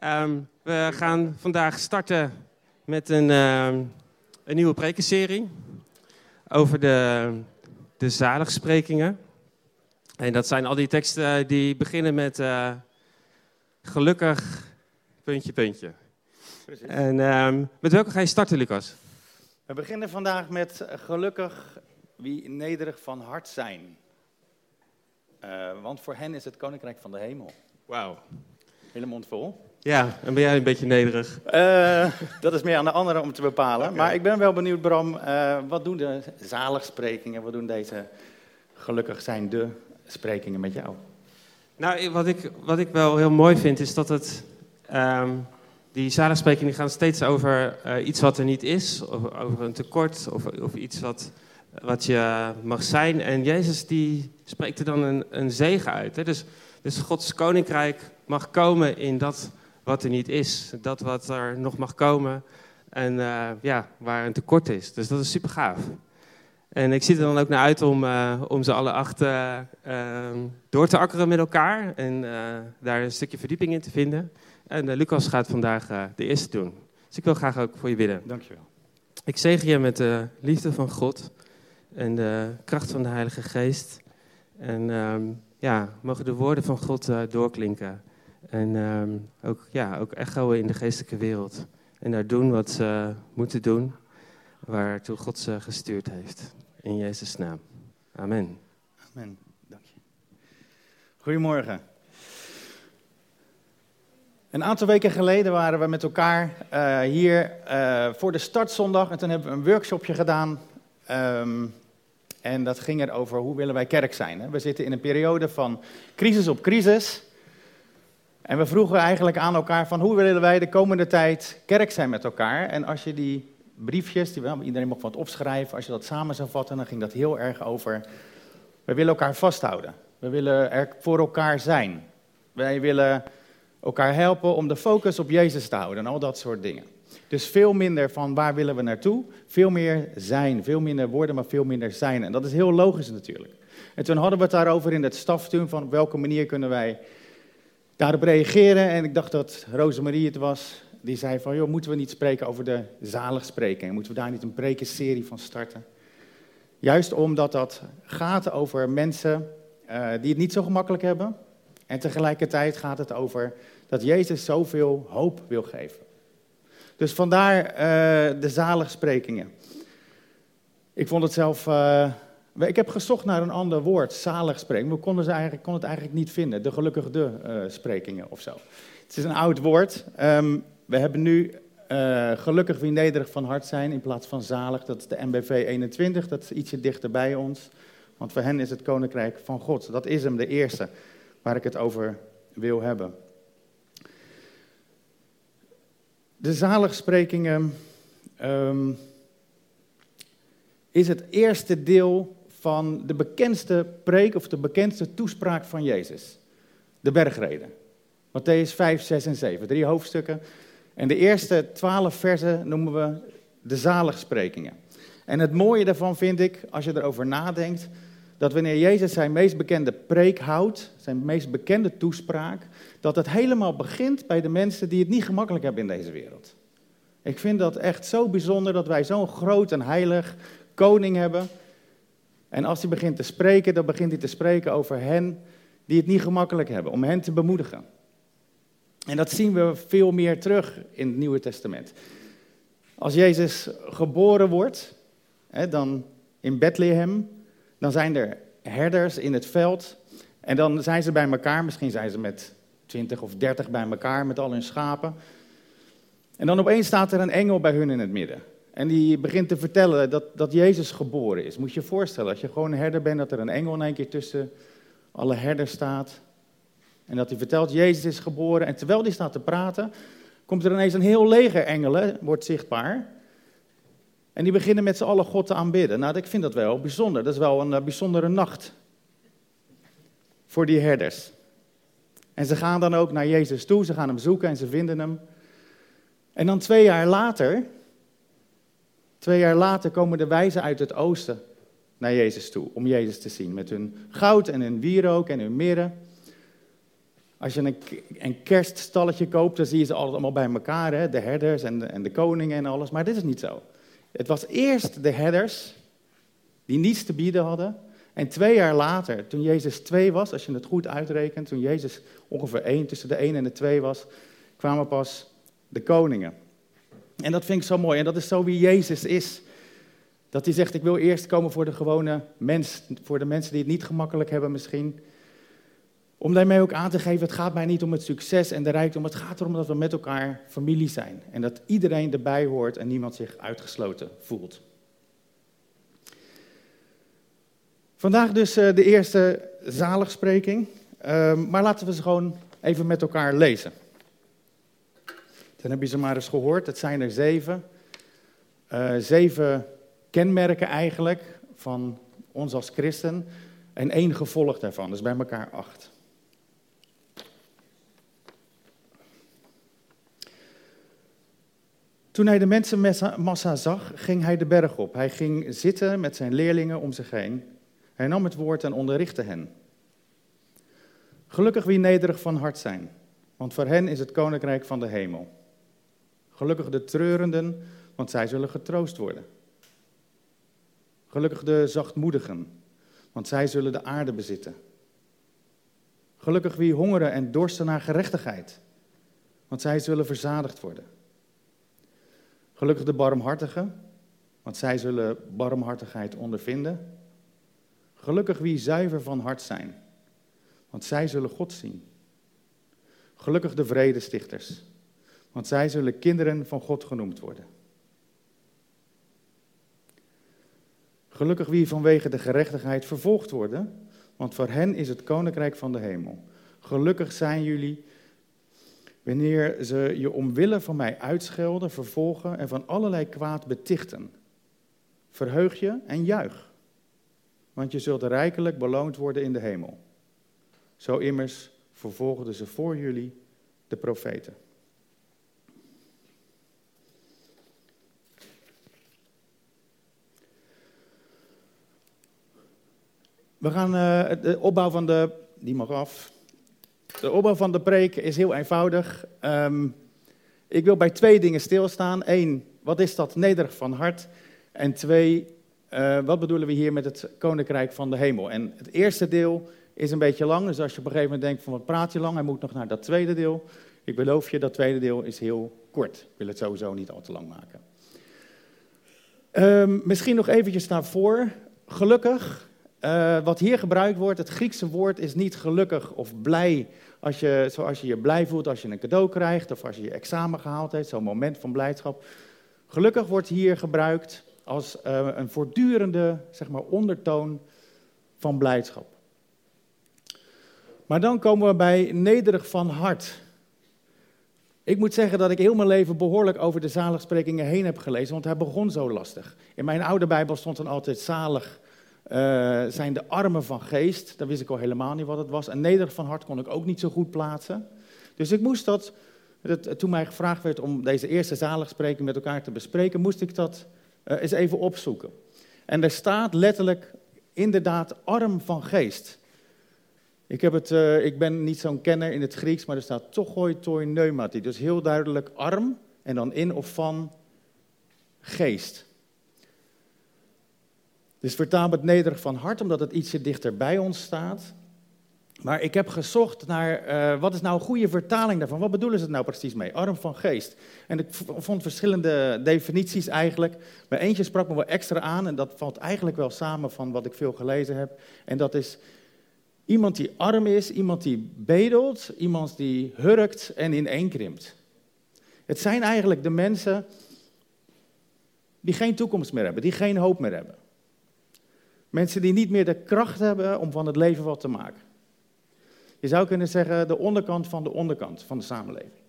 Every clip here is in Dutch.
Ehm, we gaan vandaag starten met een, ehm, een nieuwe prekenserie over de, de zaligsprekingen. En dat zijn al die teksten die beginnen met eh, gelukkig, puntje, puntje. Precies. En ehm, met welke ga je starten, Lucas? We beginnen vandaag met gelukkig wie nederig van hart zijn. Eh, want voor hen is het koninkrijk van de hemel. Wauw. Hele mond vol. Ja, en ben jij een beetje nederig? Eh, dat is meer aan de anderen om te bepalen. Maar ik ben wel benieuwd, Bram, eh, wat doen de zaligsprekingen, wat doen deze gelukkig zijn de sprekingen met jou? Nou, wat ik, wat ik wel heel mooi vind, is dat het. ehm, die zaligsprekingen gaan steeds over eh, iets wat er niet is, of over een tekort, of, of iets wat, wat je mag zijn. En Jezus die spreekt er dan een, een zegen uit. Hè? Dus, dus Gods koninkrijk mag komen in dat wat er niet is, dat wat er nog mag komen en eh, ja, waar een tekort is. Dus dat is super gaaf. En ik zie er dan ook naar uit om, eh, om ze alle acht eh, ehm, door te akkeren met elkaar en daar een stukje verdieping in te vinden. En Lucas gaat vandaag de eerste doen. Dus ik wil graag ook voor je bidden. Dankjewel. Ik zegen je met de liefde van God en de kracht van de Heilige Geest. En ehm, ja, mogen de woorden van God doorklinken. En ehm, ook, ja, ook echoen in de geestelijke wereld. En daar doen wat ze moeten doen, waartoe God ze gestuurd heeft. In Jezus' naam. Amen. Amen. Dank je. Goedemorgen. Een aantal weken geleden waren we met elkaar eh, hier eh, voor de startzondag. En toen hebben we een workshopje gedaan. Ehm, en dat ging erover hoe willen wij kerk zijn. Hè? We zitten in een periode van crisis op crisis. En we vroegen eigenlijk aan elkaar van hoe willen wij de komende tijd kerk zijn met elkaar. En als je die briefjes, die, iedereen mocht wat opschrijven, als je dat samen zou vatten, dan ging dat heel erg over we willen elkaar vasthouden. We willen er voor elkaar zijn. Wij willen elkaar helpen om de focus op Jezus te houden en al dat soort dingen. Dus veel minder van waar willen we naartoe, veel meer zijn. Veel minder worden, maar veel minder zijn. En dat is heel logisch natuurlijk. En toen hadden we het daarover in het stafteam van op welke manier kunnen wij daarop reageren. En ik dacht dat Rosemarie het was, die zei van joh, moeten we niet spreken over de zaligsprekingen? Moeten we daar niet een prekenserie van starten? Juist omdat dat gaat over mensen eh, die het niet zo gemakkelijk hebben. En tegelijkertijd gaat het over dat Jezus zoveel hoop wil geven. Dus vandaar eh, de zaligsprekingen. Ik vond het zelf. eh, ik heb gezocht naar een ander woord, zaligsprekingen. We konden, ze eigenlijk, konden het eigenlijk niet vinden. De gelukkige eh, sprekingen of zo. Het is een oud woord. Ehm, we hebben nu eh, gelukkig wie nederig van hart zijn in plaats van zalig. Dat is de MBV 21, dat is ietsje dichter bij ons. Want voor hen is het koninkrijk van God. Dat is hem de eerste waar ik het over wil hebben. De zaligsprekingen ehm, is het eerste deel van de bekendste preek of de bekendste toespraak van Jezus. De bergreden. Matthäus 5, 6 en 7. Drie hoofdstukken. En de eerste twaalf versen noemen we de zaligsprekingen. En het mooie daarvan vind ik, als je erover nadenkt, dat wanneer Jezus zijn meest bekende preek houdt, zijn meest bekende toespraak, dat het helemaal begint bij de mensen die het niet gemakkelijk hebben in deze wereld. Ik vind dat echt zo bijzonder dat wij zo'n groot en heilig koning hebben. En als hij begint te spreken, dan begint hij te spreken over hen die het niet gemakkelijk hebben, om hen te bemoedigen. En dat zien we veel meer terug in het Nieuwe Testament. Als Jezus geboren wordt, hè, dan in Bethlehem, dan zijn er herders in het veld. En dan zijn ze bij elkaar, misschien zijn ze met 20 of 30 bij elkaar met al hun schapen. En dan opeens staat er een engel bij hun in het midden. En die begint te vertellen dat, dat Jezus geboren is. Moet je je voorstellen, als je gewoon een herder bent, dat er een engel in één keer tussen alle herders staat. En dat hij vertelt, Jezus is geboren. En terwijl hij staat te praten, komt er ineens een heel leger engelen, wordt zichtbaar. En die beginnen met z'n allen God te aanbidden. Nou, ik vind dat wel bijzonder. Dat is wel een uh, bijzondere nacht voor die herders. En ze gaan dan ook naar Jezus toe, ze gaan hem zoeken en ze vinden hem. En dan twee jaar later, twee jaar later komen de wijzen uit het oosten naar Jezus toe, om Jezus te zien. Met hun goud en hun wierook en hun mirre. Als je een, een kerststalletje koopt, dan zie je ze altijd allemaal bij elkaar, hè? de herders en en de koningen en alles. Maar dit is niet zo. Het was eerst de herders die niets te bieden hadden. En twee jaar later, toen Jezus twee was, als je het goed uitrekent, toen Jezus ongeveer één, tussen de één en de twee was, kwamen pas de koningen. En dat vind ik zo mooi. En dat is zo wie Jezus is. Dat hij zegt, ik wil eerst komen voor de gewone mens, voor de mensen die het niet gemakkelijk hebben misschien. Om daarmee ook aan te geven, het gaat mij niet om het succes en de rijkdom, het gaat erom dat we met elkaar familie zijn. En dat iedereen erbij hoort en niemand zich uitgesloten voelt. Vandaag dus eh, de eerste zaligspreking, ehm, maar laten we ze gewoon even met elkaar lezen. Dan heb je ze maar eens gehoord, het zijn er zeven. Uh, zeven kenmerken eigenlijk van ons als christen en één gevolg daarvan, dus bij elkaar acht. Toen hij de mensenmassa zag, ging hij de berg op. Hij ging zitten met zijn leerlingen om zich heen. Hij nam het woord en onderrichtte hen. Gelukkig wie nederig van hart zijn, want voor hen is het koninkrijk van de hemel. Gelukkig de treurenden, want zij zullen getroost worden. Gelukkig de zachtmoedigen, want zij zullen de aarde bezitten. Gelukkig wie hongeren en dorsten naar gerechtigheid, want zij zullen verzadigd worden. Gelukkig de barmhartigen, want zij zullen barmhartigheid ondervinden. Gelukkig wie zuiver van hart zijn, want zij zullen God zien. Gelukkig de vredestichters, want zij zullen kinderen van God genoemd worden. Gelukkig wie vanwege de gerechtigheid vervolgd worden, want voor hen is het koninkrijk van de hemel. Gelukkig zijn jullie wanneer ze je omwille van mij uitschelden, vervolgen en van allerlei kwaad betichten. Verheug je en juich, want je zult rijkelijk beloond worden in de hemel. Zo immers vervolgden ze voor jullie de profeten. We gaan uh, de opbouw van de. Die mag af. De opbouw van de preek is heel eenvoudig. Um, ik wil bij twee dingen stilstaan. Eén, wat is dat nederig van hart? En twee, uh, wat bedoelen we hier met het koninkrijk van de hemel? En het eerste deel is een beetje lang, dus als je op een gegeven moment denkt van wat praat je lang, hij moet nog naar dat tweede deel. Ik beloof je, dat tweede deel is heel kort. Ik wil het sowieso niet al te lang maken. Um, misschien nog eventjes daarvoor. Gelukkig uh, wat hier gebruikt wordt, het Griekse woord is niet gelukkig of blij. Als je, zoals je je blij voelt als je een cadeau krijgt of als je je examen gehaald hebt, zo'n moment van blijdschap. Gelukkig wordt hier gebruikt als uh, een voortdurende zeg maar, ondertoon van blijdschap. Maar dan komen we bij nederig van hart. Ik moet zeggen dat ik heel mijn leven behoorlijk over de zaligsprekingen heen heb gelezen, want hij begon zo lastig. In mijn oude Bijbel stond dan altijd zalig zijn de armen van geest. Daar wist ik al helemaal niet wat het was. En nederig van hart kon ik ook niet zo goed plaatsen. Dus ik moest dat, dat toen mij gevraagd werd om deze eerste zaligspreking met elkaar te bespreken, moest ik dat uh, eens even opzoeken. En er staat letterlijk inderdaad arm van geest. Ik, heb het, uh, ik ben niet zo'n kenner in het Grieks, maar er staat tochoi toi pneumati. Dus heel duidelijk arm en dan in of van geest. Dus vertaal het nederig van hart, omdat het ietsje dichter bij ons staat. Maar ik heb gezocht naar uh, wat is nou een goede vertaling daarvan? Wat bedoelen ze het nou precies mee? Arm van geest. En ik vond verschillende definities eigenlijk. Maar eentje sprak me wel extra aan en dat valt eigenlijk wel samen van wat ik veel gelezen heb. En dat is iemand die arm is, iemand die bedelt, iemand die hurkt en ineenkrimpt. Het zijn eigenlijk de mensen die geen toekomst meer hebben, die geen hoop meer hebben. Mensen die niet meer de kracht hebben om van het leven wat te maken. Je zou kunnen zeggen de onderkant van de onderkant van de samenleving.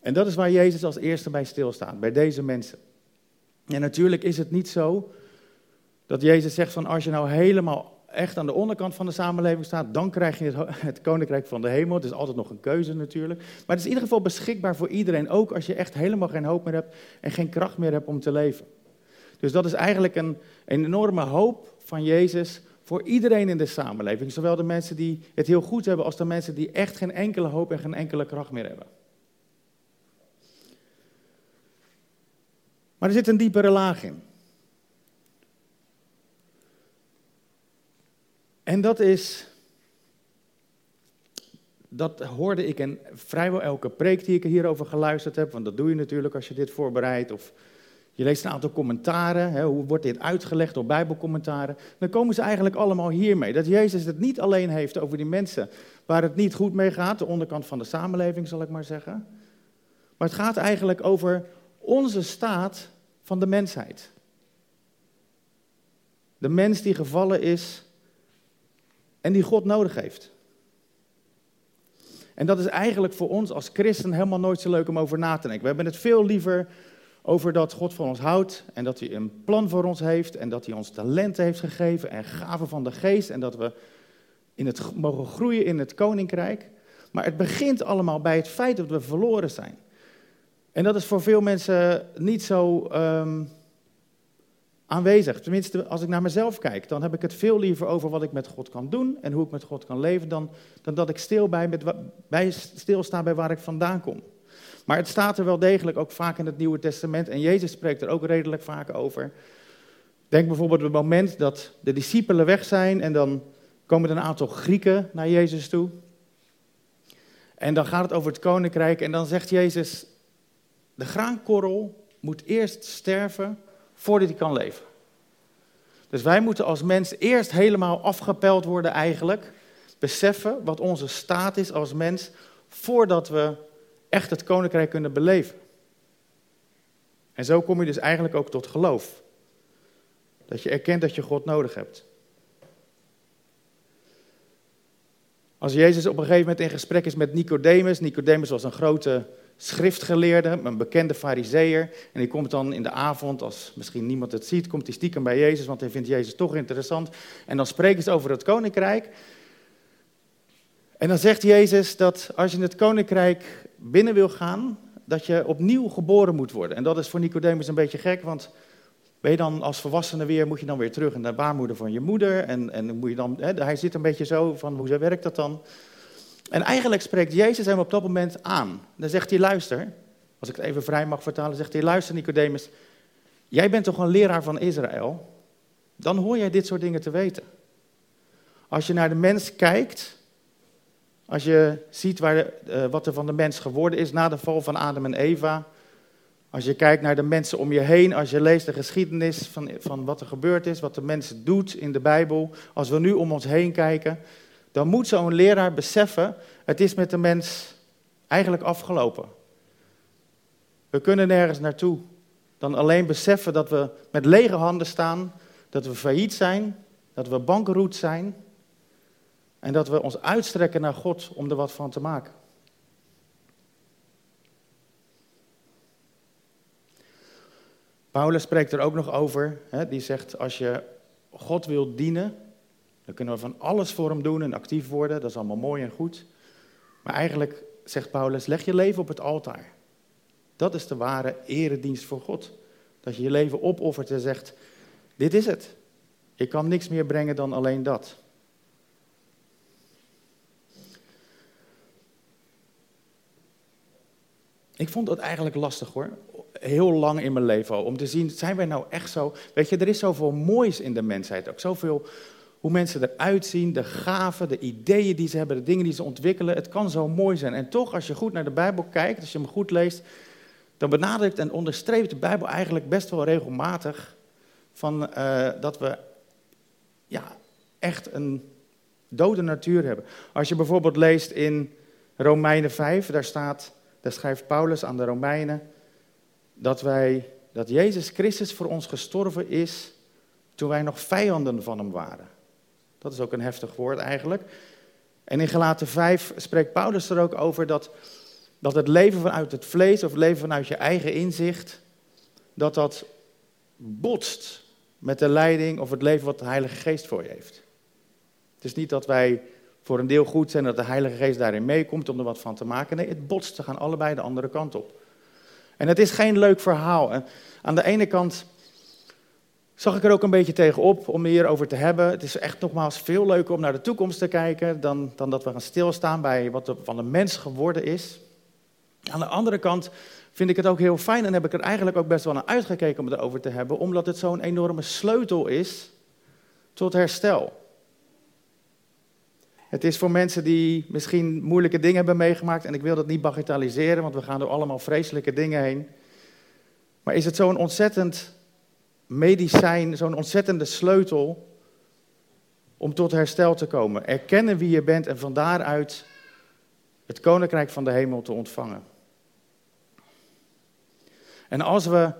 En dat is waar Jezus als eerste bij stilstaat, bij deze mensen. En natuurlijk is het niet zo dat Jezus zegt van als je nou helemaal echt aan de onderkant van de samenleving staat, dan krijg je het, koninkrijk van de hemel. Het is altijd nog een keuze natuurlijk. Maar het is in ieder geval beschikbaar voor iedereen, ook als je echt helemaal geen hoop meer hebt en geen kracht meer hebt om te leven. Dus dat is eigenlijk een, een enorme hoop van Jezus voor iedereen in de samenleving. Zowel de mensen die het heel goed hebben als de mensen die echt geen enkele hoop en geen enkele kracht meer hebben. Maar er zit een diepere laag in. En dat is, dat hoorde ik in vrijwel elke preek die ik hierover geluisterd heb, want dat doe je natuurlijk als je dit voorbereidt, of je leest een aantal commentaren, hè, hoe wordt dit uitgelegd door bijbelcommentaren, dan komen ze eigenlijk allemaal hiermee. Dat Jezus het niet alleen heeft over die mensen waar het niet goed mee gaat, de onderkant van de samenleving zal ik maar zeggen, maar het gaat eigenlijk over onze staat van de mensheid. De mens die gevallen is en die God nodig heeft. En dat is eigenlijk voor ons als christen helemaal nooit zo leuk om over na te denken. We hebben het veel liever over dat God van ons houdt en dat hij een plan voor ons heeft en dat hij ons talenten heeft gegeven en gaven van de geest en dat we in het, mogen groeien in het koninkrijk. Maar het begint allemaal bij het feit dat we verloren zijn. En dat is voor veel mensen niet zo um, aanwezig. Tenminste, als ik naar mezelf kijk, dan heb ik het veel liever over wat ik met God kan doen en hoe ik met God kan leven, dan, dan dat ik stil bij, met, bij, stilsta bij waar ik vandaan kom. Maar het staat er wel degelijk ook vaak in het Nieuwe Testament en Jezus spreekt er ook redelijk vaak over. Denk bijvoorbeeld op het moment dat de discipelen weg zijn en dan komen er een aantal Grieken naar Jezus toe. En dan gaat het over het koninkrijk en dan zegt Jezus, de graankorrel moet eerst sterven voordat hij kan leven. Dus wij moeten als mens eerst helemaal afgepeld worden eigenlijk. Beseffen wat onze staat is als mens voordat we echt het koninkrijk kunnen beleven. En zo kom je dus eigenlijk ook tot geloof. Dat je erkent dat je God nodig hebt. Als Jezus op een gegeven moment in gesprek is met Nicodemus. Nicodemus was een grote schriftgeleerde, een bekende fariseer. En die komt dan in de avond, als misschien niemand het ziet, komt hij stiekem bij Jezus, want hij vindt Jezus toch interessant. En dan spreken ze over het koninkrijk. En dan zegt Jezus dat als je in het koninkrijk binnen wil gaan, dat je opnieuw geboren moet worden. En dat is voor Nicodemus een beetje gek, want ben je dan als volwassene weer, moet je dan weer terug in de baarmoeder van je moeder. En, en moet je dan, hè, hij zit een beetje zo van, hoe werkt dat dan? En eigenlijk spreekt Jezus hem op dat moment aan. Dan zegt hij, luister, als ik het even vrij mag vertalen, zegt hij, luister Nicodemus, jij bent toch een leraar van Israël? Dan hoor jij dit soort dingen te weten. Als je naar de mens kijkt, als je ziet waar de, uh, wat er van de mens geworden is na de val van Adam en Eva, als je kijkt naar de mensen om je heen, als je leest de geschiedenis van, van wat er gebeurd is, wat de mens doet in de Bijbel, als we nu om ons heen kijken, dan moet zo'n leraar beseffen, het is met de mens eigenlijk afgelopen. We kunnen nergens naartoe dan alleen beseffen dat we met lege handen staan, dat we failliet zijn, dat we bankroet zijn en dat we ons uitstrekken naar God om er wat van te maken. Paulus spreekt er ook nog over. Hè, die zegt: Als je God wil dienen, dan kunnen we van alles voor hem doen en actief worden. Dat is allemaal mooi en goed. Maar eigenlijk zegt Paulus: leg je leven op het altaar. Dat is de ware eredienst voor God. Dat je je leven opoffert en zegt: Dit is het. Ik kan niks meer brengen dan alleen dat. Ik vond dat eigenlijk lastig hoor. Heel lang in mijn leven. Om te zien, zijn wij nou echt zo. Weet je, er is zoveel moois in de mensheid. Ook zoveel hoe mensen eruit zien, de gaven, de ideeën die ze hebben, de dingen die ze ontwikkelen. Het kan zo mooi zijn. En toch, als je goed naar de Bijbel kijkt, als je hem goed leest, dan benadrukt en onderstreept de Bijbel eigenlijk best wel regelmatig van, uh, dat we ja, echt een dode natuur hebben. Als je bijvoorbeeld leest in Romeinen 5, daar staat, daar schrijft Paulus aan de Romeinen, dat wij, dat Jezus Christus voor ons gestorven is toen wij nog vijanden van hem waren. Dat is ook een heftig woord eigenlijk. En in Gelaten 5 spreekt Paulus er ook over dat, dat het leven vanuit het vlees of het leven vanuit je eigen inzicht, dat dat botst met de leiding of het leven wat de Heilige Geest voor je heeft. Het is niet dat wij voor een deel goed zijn dat de Heilige Geest daarin meekomt om er wat van te maken. Nee, het botst, ze gaan allebei de andere kant op. En het is geen leuk verhaal. Aan de ene kant zag ik er ook een beetje tegenop om hierover te hebben. Het is echt nogmaals veel leuker om naar de toekomst te kijken dan, dan dat we gaan stilstaan bij wat er van de mens geworden is. Aan de andere kant vind ik het ook heel fijn en heb ik er eigenlijk ook best wel naar uitgekeken om het erover te hebben, omdat het zo'n enorme sleutel is tot herstel. Het is voor mensen die misschien moeilijke dingen hebben meegemaakt, en ik wil dat niet bagatelliseren, want we gaan door allemaal vreselijke dingen heen. Maar is het zo'n ontzettend medicijn, zo'n ontzettende sleutel om tot herstel te komen? Erkennen wie je bent en van daaruit het koninkrijk van de hemel te ontvangen. En als we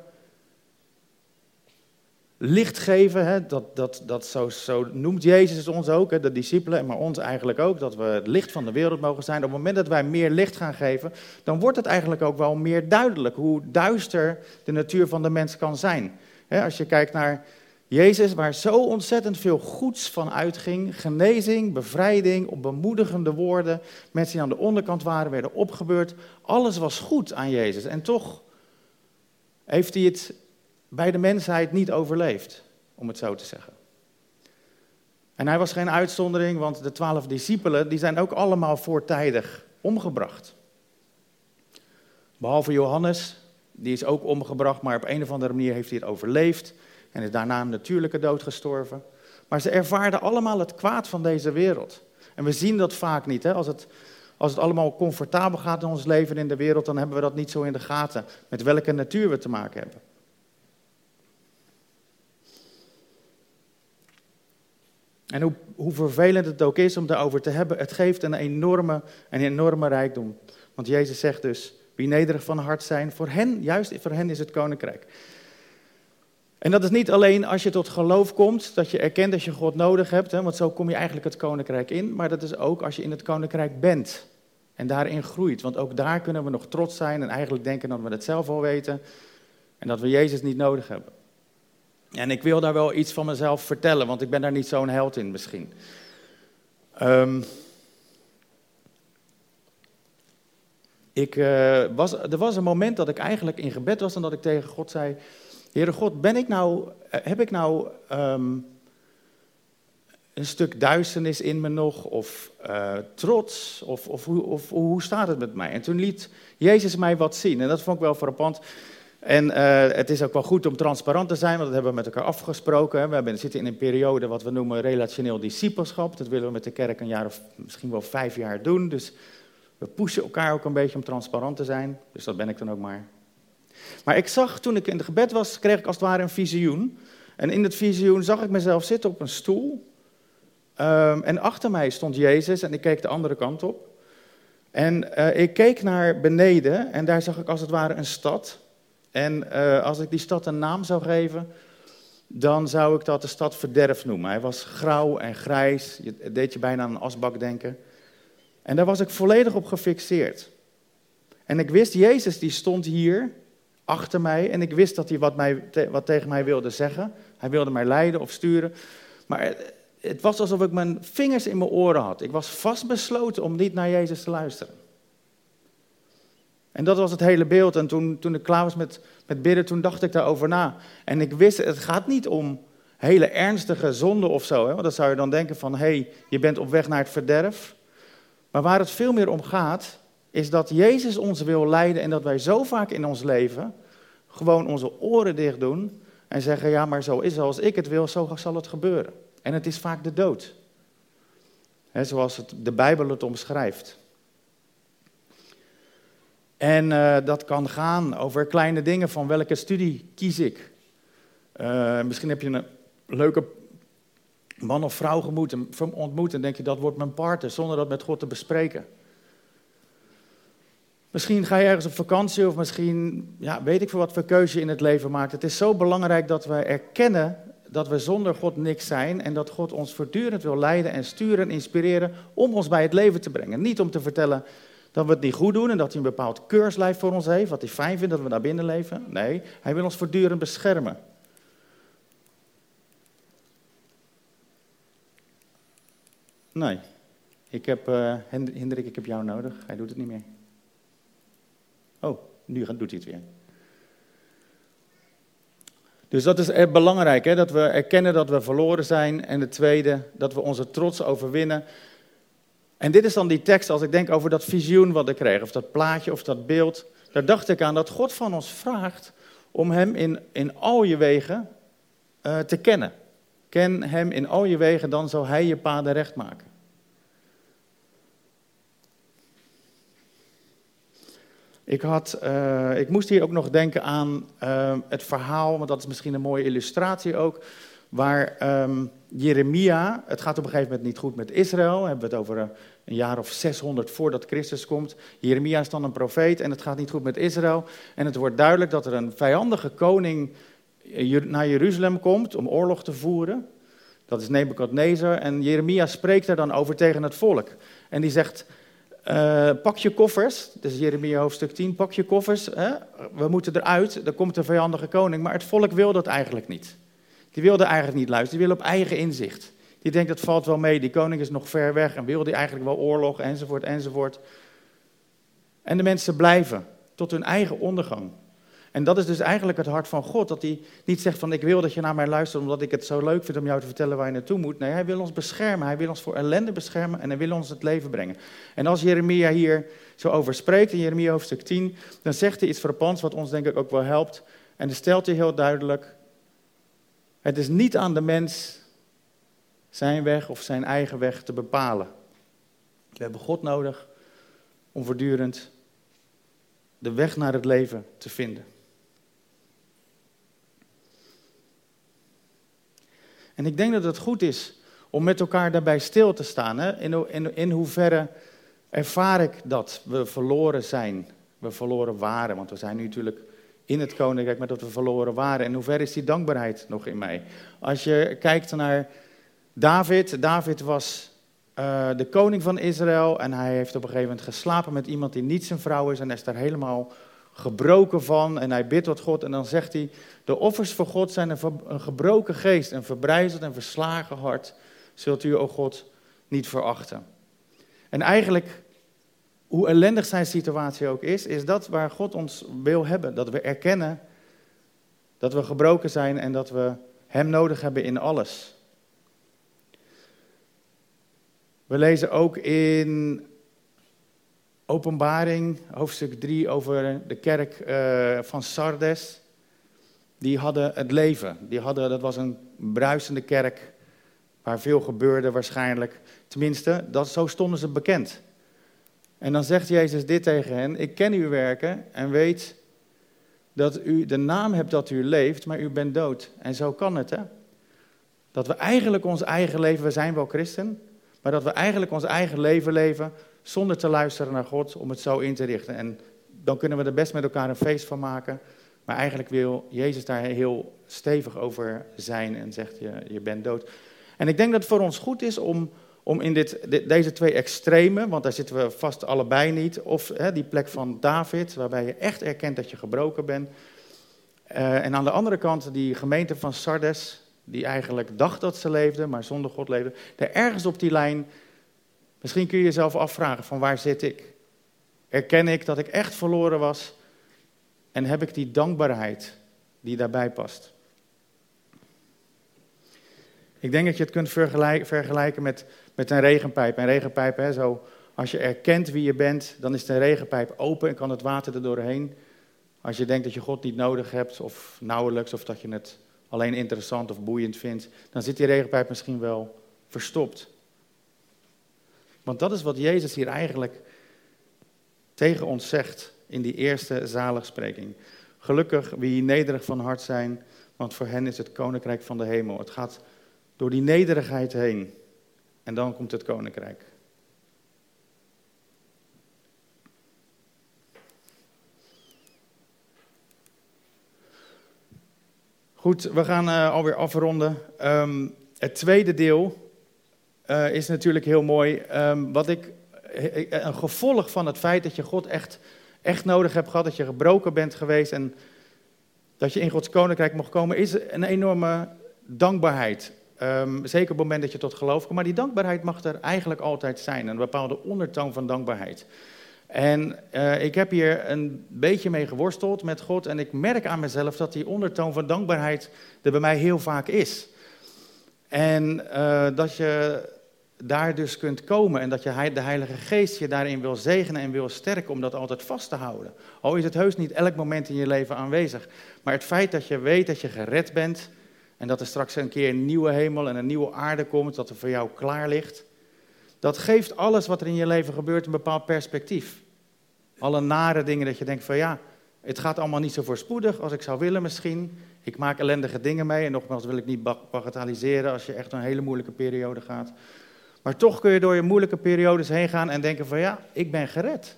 licht geven, hè, dat, dat, dat zo, zo noemt Jezus ons ook, hè, de discipelen, maar ons eigenlijk ook, dat we het licht van de wereld mogen zijn. Op het moment dat wij meer licht gaan geven, dan wordt het eigenlijk ook wel meer duidelijk hoe duister de natuur van de mens kan zijn. Als je kijkt naar Jezus, waar zo ontzettend veel goeds van uitging, genezing, bevrijding, bemoedigende woorden, mensen die aan de onderkant waren, werden opgebeurd, alles was goed aan Jezus. En toch heeft hij het bij de mensheid niet overleefd, om het zo te zeggen. En hij was geen uitzondering, want de twaalf discipelen die zijn ook allemaal voortijdig omgebracht. Behalve Johannes, die is ook omgebracht, maar op een of andere manier heeft hij het overleefd en is daarna een natuurlijke dood gestorven. Maar ze ervaarden allemaal het kwaad van deze wereld. En we zien dat vaak niet. Hè? Als, het, als het allemaal comfortabel gaat in ons leven in de wereld, dan hebben we dat niet zo in de gaten. Met welke natuur we te maken hebben. En hoe, hoe vervelend het ook is om daarover te hebben, het geeft een enorme, een enorme rijkdom. Want Jezus zegt dus, wie nederig van hart zijn, voor hen, juist voor hen is het koninkrijk. En dat is niet alleen als je tot geloof komt, dat je erkent dat je God nodig hebt, hè, want zo kom je eigenlijk het koninkrijk in, maar dat is ook als je in het koninkrijk bent en daarin groeit. Want ook daar kunnen we nog trots zijn en eigenlijk denken dat we het zelf al weten en dat we Jezus niet nodig hebben. En ik wil daar wel iets van mezelf vertellen, want ik ben daar niet zo'n held in misschien. Um, ik, uh, was, er was een moment dat ik eigenlijk in gebed was en dat ik tegen God zei: Heere God, ben ik nou, eh, heb ik nou um, een stuk duisternis in me nog, of uh, trots, of, of, of, hoe staat het met mij? En toen liet Jezus mij wat zien en dat vond ik wel frappant. En het is ook wel goed om transparant te zijn, want dat hebben we met elkaar afgesproken. We hebben, zitten in een periode wat we noemen relationeel discipelschap. Dat willen we met de kerk een jaar of misschien wel vijf jaar doen. Dus we pushen elkaar ook een beetje om transparant te zijn. Dus dat ben ik dan ook maar. Maar ik zag, toen ik in het gebed was, kreeg ik als het ware een visioen. En in het visioen zag ik mezelf zitten op een stoel. Um, en achter mij stond Jezus en ik keek de andere kant op. En uh, ik keek naar beneden en daar zag ik als het ware een stad. En uh, als ik die stad een naam zou geven, dan zou ik dat de stad verderf noemen. Hij was grauw en grijs, het deed je bijna aan een asbak denken. En daar was ik volledig op gefixeerd. En ik wist, Jezus die stond hier achter mij en ik wist dat hij wat, mij, wat tegen mij wilde zeggen. Hij wilde mij leiden of sturen. Maar het was alsof ik mijn vingers in mijn oren had. Ik was vastbesloten om niet naar Jezus te luisteren. En dat was het hele beeld. En toen, toen ik klaar was met, met bidden, toen dacht ik daarover na. En ik wist, het gaat niet om hele ernstige zonden of zo. Hè? Want dan zou je dan denken van, hé, hey, je bent op weg naar het verderf. Maar waar het veel meer om gaat, is dat Jezus ons wil leiden en dat wij zo vaak in ons leven gewoon onze oren dicht doen en zeggen, ja, maar zo is zoals ik het wil, zo zal het gebeuren. En het is vaak de dood. Zoals het, de Bijbel het omschrijft. En uh, dat kan gaan over kleine dingen van welke studie kies ik. Uh, misschien heb je een leuke man of vrouw ontmoet en denk je dat wordt mijn partner zonder dat met God te bespreken. Misschien ga je ergens op vakantie of misschien ja, weet ik veel wat voor keuze je in het leven maakt. Het is zo belangrijk dat we erkennen dat we zonder God niks zijn en dat God ons voortdurend wil leiden en sturen en inspireren om ons bij het leven te brengen. Niet om te vertellen dat we het niet goed doen en dat hij een bepaald keurslijf voor ons heeft, wat hij fijn vindt dat we daar binnen leven. Nee, hij wil ons voortdurend beschermen. Nee, ik heb, uh, Hendrik, ik heb jou nodig. Hij doet het niet meer. Oh, nu doet hij het weer. Dus dat is eh, belangrijk, hè? dat we erkennen dat we verloren zijn. En de tweede, dat we onze trots overwinnen. En dit is dan die tekst, als ik denk over dat visioen wat ik kreeg, of dat plaatje of dat beeld. Daar dacht ik aan dat God van ons vraagt om Hem in, in al je wegen uh, te kennen. Ken Hem in al je wegen, dan zal Hij je paden recht maken. Ik, had, uh, ik moest hier ook nog denken aan uh, het verhaal, want dat is misschien een mooie illustratie ook, waar um, Jeremia, het gaat op een gegeven moment niet goed met Israël, hebben we het over een, een jaar of 600 voordat Christus komt. Jeremia is dan een profeet en het gaat niet goed met Israël. En het wordt duidelijk dat er een vijandige koning naar Jeruzalem komt om oorlog te voeren. Dat is Nebukadnezar en Jeremia spreekt er dan over tegen het volk. En die zegt, uh, pak je koffers, dus Jeremia hoofdstuk 10, pak je koffers, hè? we moeten eruit, er komt een vijandige koning. Maar het volk wil dat eigenlijk niet. Die wilde eigenlijk niet luisteren, die wil op eigen inzicht. Die denkt dat valt wel mee, die koning is nog ver weg en wil die eigenlijk wel oorlog enzovoort enzovoort. En de mensen blijven tot hun eigen ondergang. En dat is dus eigenlijk het hart van God. Dat hij niet zegt van ik wil dat je naar mij luistert omdat ik het zo leuk vind om jou te vertellen waar je naartoe moet. Nee, hij wil ons beschermen. Hij wil ons voor ellende beschermen en hij wil ons het leven brengen. En als Jeremia hier zo over spreekt in Jeremia hoofdstuk 10, dan zegt hij iets frappants wat ons denk ik ook wel helpt. En dan stelt hij heel duidelijk, het is niet aan de mens zijn weg of zijn eigen weg te bepalen. We hebben God nodig om voortdurend de weg naar het leven te vinden. En ik denk dat het goed is om met elkaar daarbij stil te staan. Hè? In, in, hoeverre ervaar ik dat we verloren zijn, we verloren waren. Want we zijn nu natuurlijk in het koninkrijk, maar dat we verloren waren. En hoe ver is die dankbaarheid nog in mij? Als je kijkt naar David, David was uh, de koning van Israël en hij heeft op een gegeven moment geslapen met iemand die niet zijn vrouw is en is daar helemaal gebroken van en hij bidt tot God en dan zegt hij, de offers voor God zijn een, gebroken geest, een verbrijzeld en verslagen hart, zult u, o God, niet verachten. En eigenlijk, hoe ellendig zijn situatie ook is, is dat waar God ons wil hebben, dat we erkennen dat we gebroken zijn en dat we Hem nodig hebben in alles. We lezen ook in Openbaring, hoofdstuk 3, over de kerk uh, van Sardes. Die hadden het leven. Die hadden, dat was een bruisende kerk waar veel gebeurde waarschijnlijk. Tenminste, dat, zo stonden ze bekend. En dan zegt Jezus dit tegen hen: Ik ken uw werken en weet dat u de naam hebt dat u leeft, maar u bent dood. En zo kan het, hè? Dat we eigenlijk ons eigen leven, we zijn wel christen, maar dat we eigenlijk ons eigen leven leven zonder te luisteren naar God om het zo in te richten. En dan kunnen we er best met elkaar een feest van maken. Maar eigenlijk wil Jezus daar heel stevig over zijn en zegt je, je bent dood. En ik denk dat het voor ons goed is om, om in dit, deze twee extremen, want daar zitten we vast allebei niet, of hè, die plek van David, waarbij je echt erkent dat je gebroken bent. Uh, en aan de andere kant die gemeente van Sardes, die eigenlijk dacht dat ze leefde, maar zonder God leefde. Daar ergens op die lijn Misschien kun je jezelf afvragen van waar zit ik? Erken ik dat ik echt verloren was? En heb ik die dankbaarheid die daarbij past? Ik denk dat je het kunt vergelijken met, met een regenpijp. Een regenpijp, hè, zo, als je erkent wie je bent, dan is de regenpijp open en kan het water er doorheen. Als je denkt dat je God niet nodig hebt, of nauwelijks, of dat je het alleen interessant of boeiend vindt, dan zit die regenpijp misschien wel verstopt. Want dat is wat Jezus hier eigenlijk tegen ons zegt in die eerste zaligspreking. Gelukkig wie nederig van hart zijn, want voor hen is het koninkrijk van de hemel. Het gaat door die nederigheid heen en dan komt het koninkrijk. Goed, we gaan uh, alweer afronden. Um, het tweede deel uh, is natuurlijk heel mooi. Um, wat ik, een gevolg van het feit dat je God echt, echt nodig hebt gehad, dat je gebroken bent geweest en dat je in Gods koninkrijk mocht komen, is een enorme dankbaarheid. Um, zeker op het moment dat je tot geloof komt. Maar die dankbaarheid mag er eigenlijk altijd zijn. Een bepaalde ondertoon van dankbaarheid. En uh, ik heb hier een beetje mee geworsteld met God en ik merk aan mezelf dat die ondertoon van dankbaarheid er bij mij heel vaak is. En uh, dat je daar dus kunt komen en dat je de Heilige Geest je daarin wil zegenen en wil sterken om dat altijd vast te houden. Al is het heus niet elk moment in je leven aanwezig, maar het feit dat je weet dat je gered bent en dat er straks een keer een nieuwe hemel en een nieuwe aarde komt, dat er voor jou klaar ligt, dat geeft alles wat er in je leven gebeurt een bepaald perspectief. Alle nare dingen dat je denkt van ja, het gaat allemaal niet zo voorspoedig als ik zou willen misschien. Ik maak ellendige dingen mee en nogmaals wil ik niet bagatelliseren als je echt een hele moeilijke periode gaat. Maar toch kun je door je moeilijke periodes heen gaan en denken van ja, ik ben gered.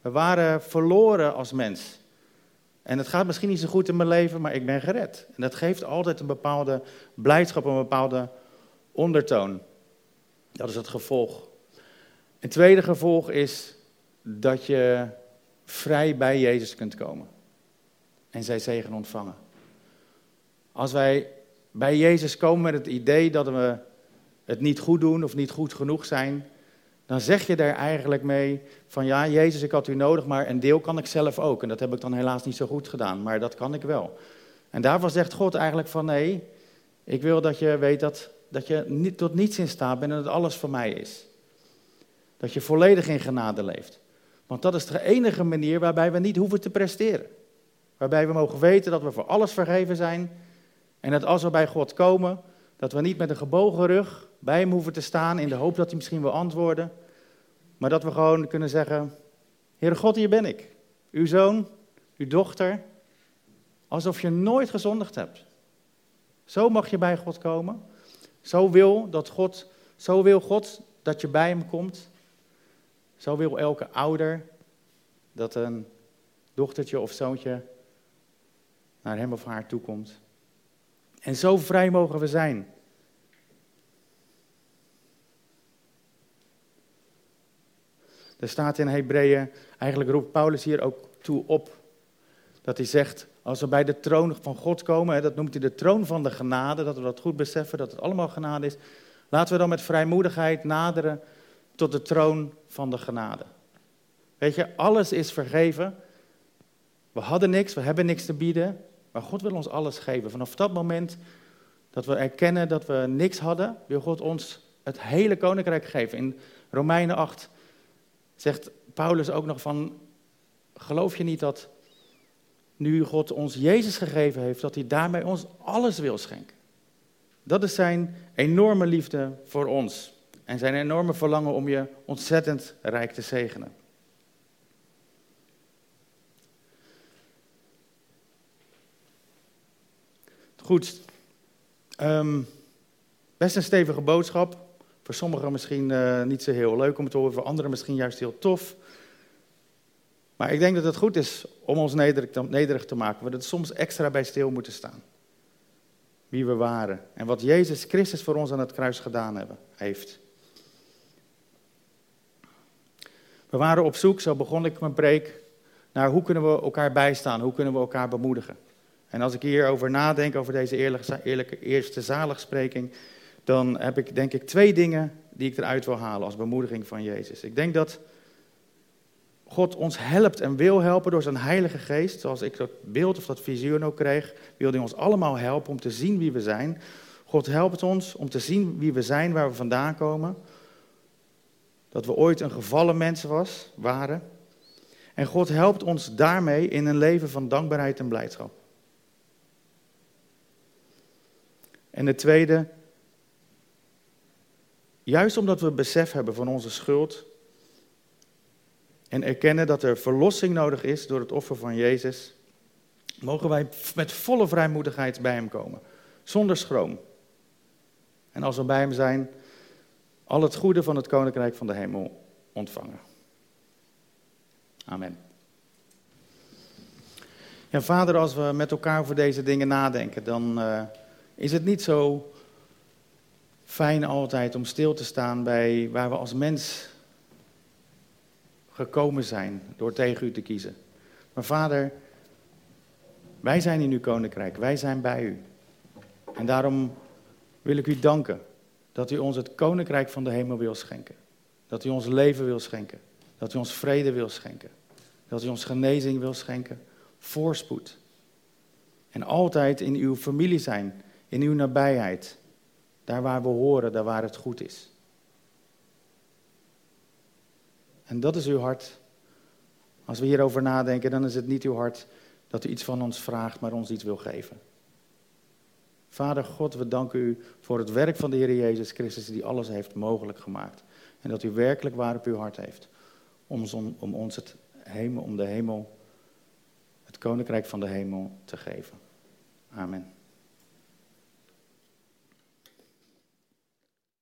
We waren verloren als mens. En het gaat misschien niet zo goed in mijn leven, maar ik ben gered. En dat geeft altijd een bepaalde blijdschap, een bepaalde ondertoon. Dat is het gevolg. Een tweede gevolg is dat je vrij bij Jezus kunt komen. En zij zegen ontvangen. Als wij bij Jezus komen met het idee dat we het niet goed doen of niet goed genoeg zijn, dan zeg je daar eigenlijk mee van ja, Jezus, ik had u nodig, maar een deel kan ik zelf ook. En dat heb ik dan helaas niet zo goed gedaan, maar dat kan ik wel. En daarvan zegt God eigenlijk van nee, ik wil dat je weet dat, dat je niet, tot niets in staat bent en dat alles voor mij is. Dat je volledig in genade leeft. Want dat is de enige manier waarbij we niet hoeven te presteren. Waarbij we mogen weten dat we voor alles vergeven zijn. En dat als we bij God komen, dat we niet met een gebogen rug bij hem hoeven te staan in de hoop dat hij misschien wil antwoorden. Maar dat we gewoon kunnen zeggen, Heere God, hier ben ik. Uw zoon, uw dochter. Alsof je nooit gezondigd hebt. Zo mag je bij God komen. Zo wil, dat God, zo wil God dat je bij hem komt. Zo wil elke ouder dat een dochtertje of zoontje naar hem of haar toe komt. En zo vrij mogen we zijn. Er staat in Hebreeën, eigenlijk roept Paulus hier ook toe op, dat hij zegt, als we bij de troon van God komen, dat noemt hij de troon van de genade, dat we dat goed beseffen, dat het allemaal genade is, laten we dan met vrijmoedigheid naderen tot de troon van de genade. Weet je, alles is vergeven. We hadden niks, we hebben niks te bieden, maar God wil ons alles geven. Vanaf dat moment dat we erkennen dat we niks hadden, wil God ons het hele koninkrijk geven. In Romeinen 8 zegt Paulus ook nog van, geloof je niet dat nu God ons Jezus gegeven heeft, dat hij daarmee ons alles wil schenken? Dat is zijn enorme liefde voor ons en zijn enorme verlangen om je ontzettend rijk te zegenen. Goed, um, best een stevige boodschap. Voor sommigen misschien uh, niet zo heel leuk om te horen, voor anderen misschien juist heel tof. Maar ik denk dat het goed is om ons nederig te, te maken. We er soms extra bij stil moeten staan. Wie we waren en wat Jezus Christus voor ons aan het kruis gedaan hebben, heeft. We waren op zoek, zo begon ik mijn preek, naar hoe kunnen we elkaar bijstaan, hoe kunnen we elkaar bemoedigen. En als ik hierover nadenk, over deze eerlijke, eerlijke eerste zaligspreking, dan heb ik denk ik twee dingen die ik eruit wil halen als bemoediging van Jezus. Ik denk dat God ons helpt en wil helpen door zijn Heilige Geest. Zoals ik dat beeld of dat visioen ook kreeg, wil hij ons allemaal helpen om te zien wie we zijn. God helpt ons om te zien wie we zijn, waar we vandaan komen. Dat we ooit een gevallen mens was, waren. En God helpt ons daarmee in een leven van dankbaarheid en blijdschap. En de tweede, Juist omdat we besef hebben van onze schuld en erkennen dat er verlossing nodig is door het offer van Jezus, mogen wij met volle vrijmoedigheid bij Hem komen, zonder schroom. En als we bij Hem zijn, al het goede van het Koninkrijk van de Hemel ontvangen. Amen. Ja, vader, als we met elkaar over deze dingen nadenken, dan uh, is het niet zo fijn altijd om stil te staan bij waar we als mens gekomen zijn door tegen u te kiezen. Maar vader, wij zijn in uw koninkrijk, wij zijn bij u. En daarom wil ik u danken dat u ons het koninkrijk van de hemel wil schenken. Dat u ons leven wil schenken. Dat u ons vrede wil schenken. Dat u ons genezing wil schenken. Voorspoed. En altijd in uw familie zijn, in uw nabijheid. Daar waar we horen, daar waar het goed is. En dat is uw hart. Als we hierover nadenken, dan is het niet uw hart dat u iets van ons vraagt, maar ons iets wil geven. Vader God, we danken u voor het werk van de Heer Jezus Christus die alles heeft mogelijk gemaakt. En dat u werkelijk waar op uw hart heeft om, om ons het hemel, om de hemel, het koninkrijk van de hemel te geven. Amen.